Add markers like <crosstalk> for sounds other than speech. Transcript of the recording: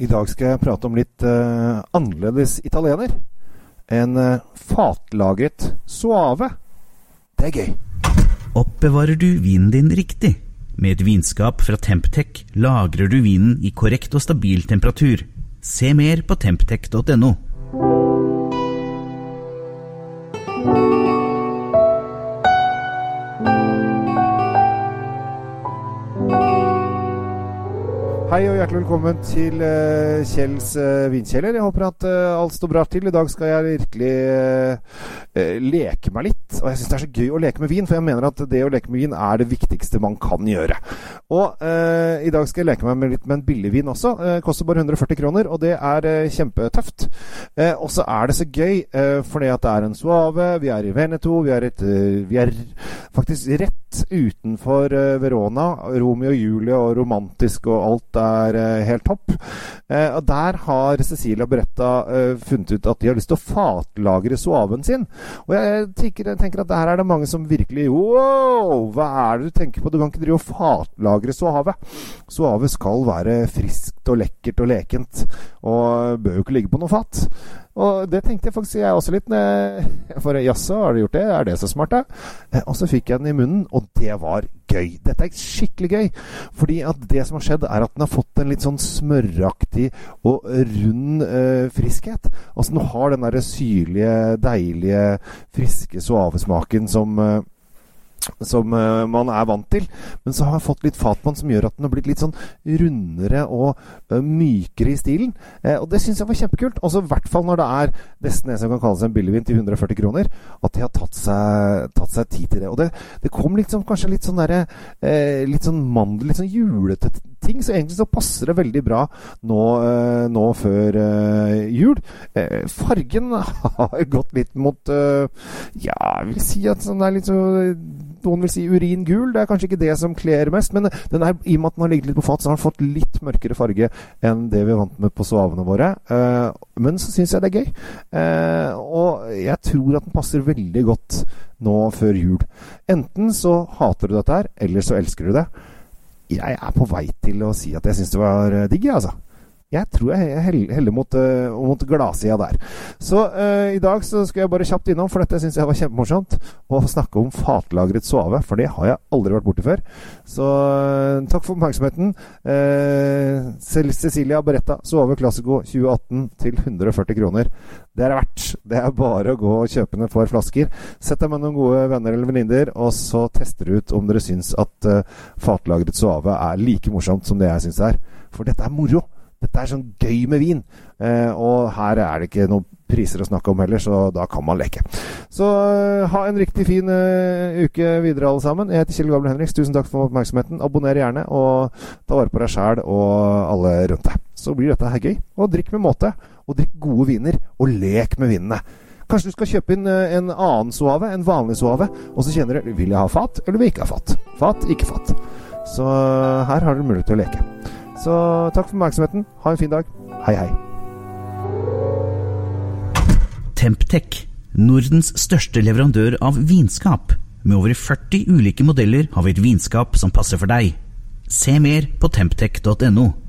I dag skal jeg prate om litt uh, annerledes italiener. En uh, fatlagret suave. Det er gøy. Oppbevarer du vinen din riktig? Med et vinskap fra Temptec lagrer du vinen i korrekt og stabil temperatur. Se mer på temptec.no. Hei og hjertelig velkommen til uh, Kjells uh, vinkjeller. Jeg håper at uh, alt står bra til. I dag skal jeg virkelig leke meg litt. Og jeg syns det er så gøy å leke med vin, for jeg mener at det å leke med vin er det viktigste man kan gjøre. Og i dag skal jeg leke meg med litt med en billigvin også. Koster bare 140 kroner, og det er kjempetøft. Og så er det så gøy, fordi at det er en suave. Vi er i Veneto. Vi er, et, vi er faktisk rett utenfor eh, Verona. Romeo og Julie og romantisk og alt er eh, helt topp. Eh, og der har Cecilia Beretta funnet ut at de har lyst til å fatlagre suaven sin. Og jeg tenker, tenker at der er det mange som virkelig Wow! Hva er det du tenker på? Du kan ikke drive og fatlagre suave. Suave skal være friskt og lekkert og lekent, og bør jo ikke ligge på noe fat. Og det tenkte jeg faktisk jeg også litt. når <laughs> For jaså, har du gjort det? Er det så smart, da? Eh, Og så fikk jeg den i munnen, og det var gøy. Dette er skikkelig gøy. Fordi at det som har skjedd, er at den har fått en litt sånn smøraktig og rund eh, friskhet. Altså den har den derre syrlige, deilige, friske suavesmaken som eh, som uh, man er vant til. Men så har jeg fått litt fatman som gjør at den har blitt litt sånn rundere og uh, mykere i stilen. Uh, og det syns jeg var kjempekult. Også i hvert fall når det er nesten en som kan seg en billigvin til 140 kroner. At de har tatt seg, tatt seg tid til det. Og det, det kom liksom kanskje litt sånn derre Litt sånn mandel, litt sånn julete ting. Så egentlig så passer det veldig bra nå, nå før jul. Fargen <laughs> har gått litt mot Ja, jeg vil si at det er litt så noen vil si uringul. Det er kanskje ikke det som kler mest, men den er, i og med at den har ligget litt på fat, så har den fått litt mørkere farge enn det vi er vant med på svavene våre. Eh, men så syns jeg det er gøy. Eh, og jeg tror at den passer veldig godt nå før jul. Enten så hater du dette her, eller så elsker du det. Jeg er på vei til å si at jeg syns det var eh, digg, jeg, altså. Jeg tror jeg hell- heller mot, uh, mot gladsida der. Så eh, i dag så skal jeg bare kjapt innom, for dette syns jeg var kjempemorsomt. Å snakke om fatlagret suave, for det har jeg aldri vært borti før. Så eh, takk for oppmerksomheten. Uh, Cecilia Beretta, Suave Classico 2018 til 140 kroner. Det er det verdt. Det er bare å gå og kjøpe ned for flasker. Sett deg med noen gode venner eller venninner, og så tester ut om dere syns at eh, fatlagret suave er like morsomt som det jeg syns er. For dette er moro. Dette er sånn gøy med vin. Eh, og her er det ikke noen priser å snakke om heller, så da kan man leke. Så eh, ha en riktig fin eh, uke videre, alle sammen. Jeg heter Kjell Gabriel Henriks. Tusen takk for oppmerksomheten. Abonner gjerne, og ta vare på deg sjæl og alle rundt deg. Så blir dette her gøy. Og drikk med måte. Og drikk gode viner, og lek med vinene. Kanskje du skal kjøpe inn en annen suave, en vanlig suave, og så kjenner du vil jeg ha fat, eller vil jeg ikke ha fat. Fat, ikke fat. Så her har du mulighet til å leke. Så takk for oppmerksomheten. Ha en fin dag. Hei, hei. Temptec, Nordens største leverandør av vinskap. Med over 40 ulike modeller har vi et vinskap som passer for deg. Se mer på temptec.no.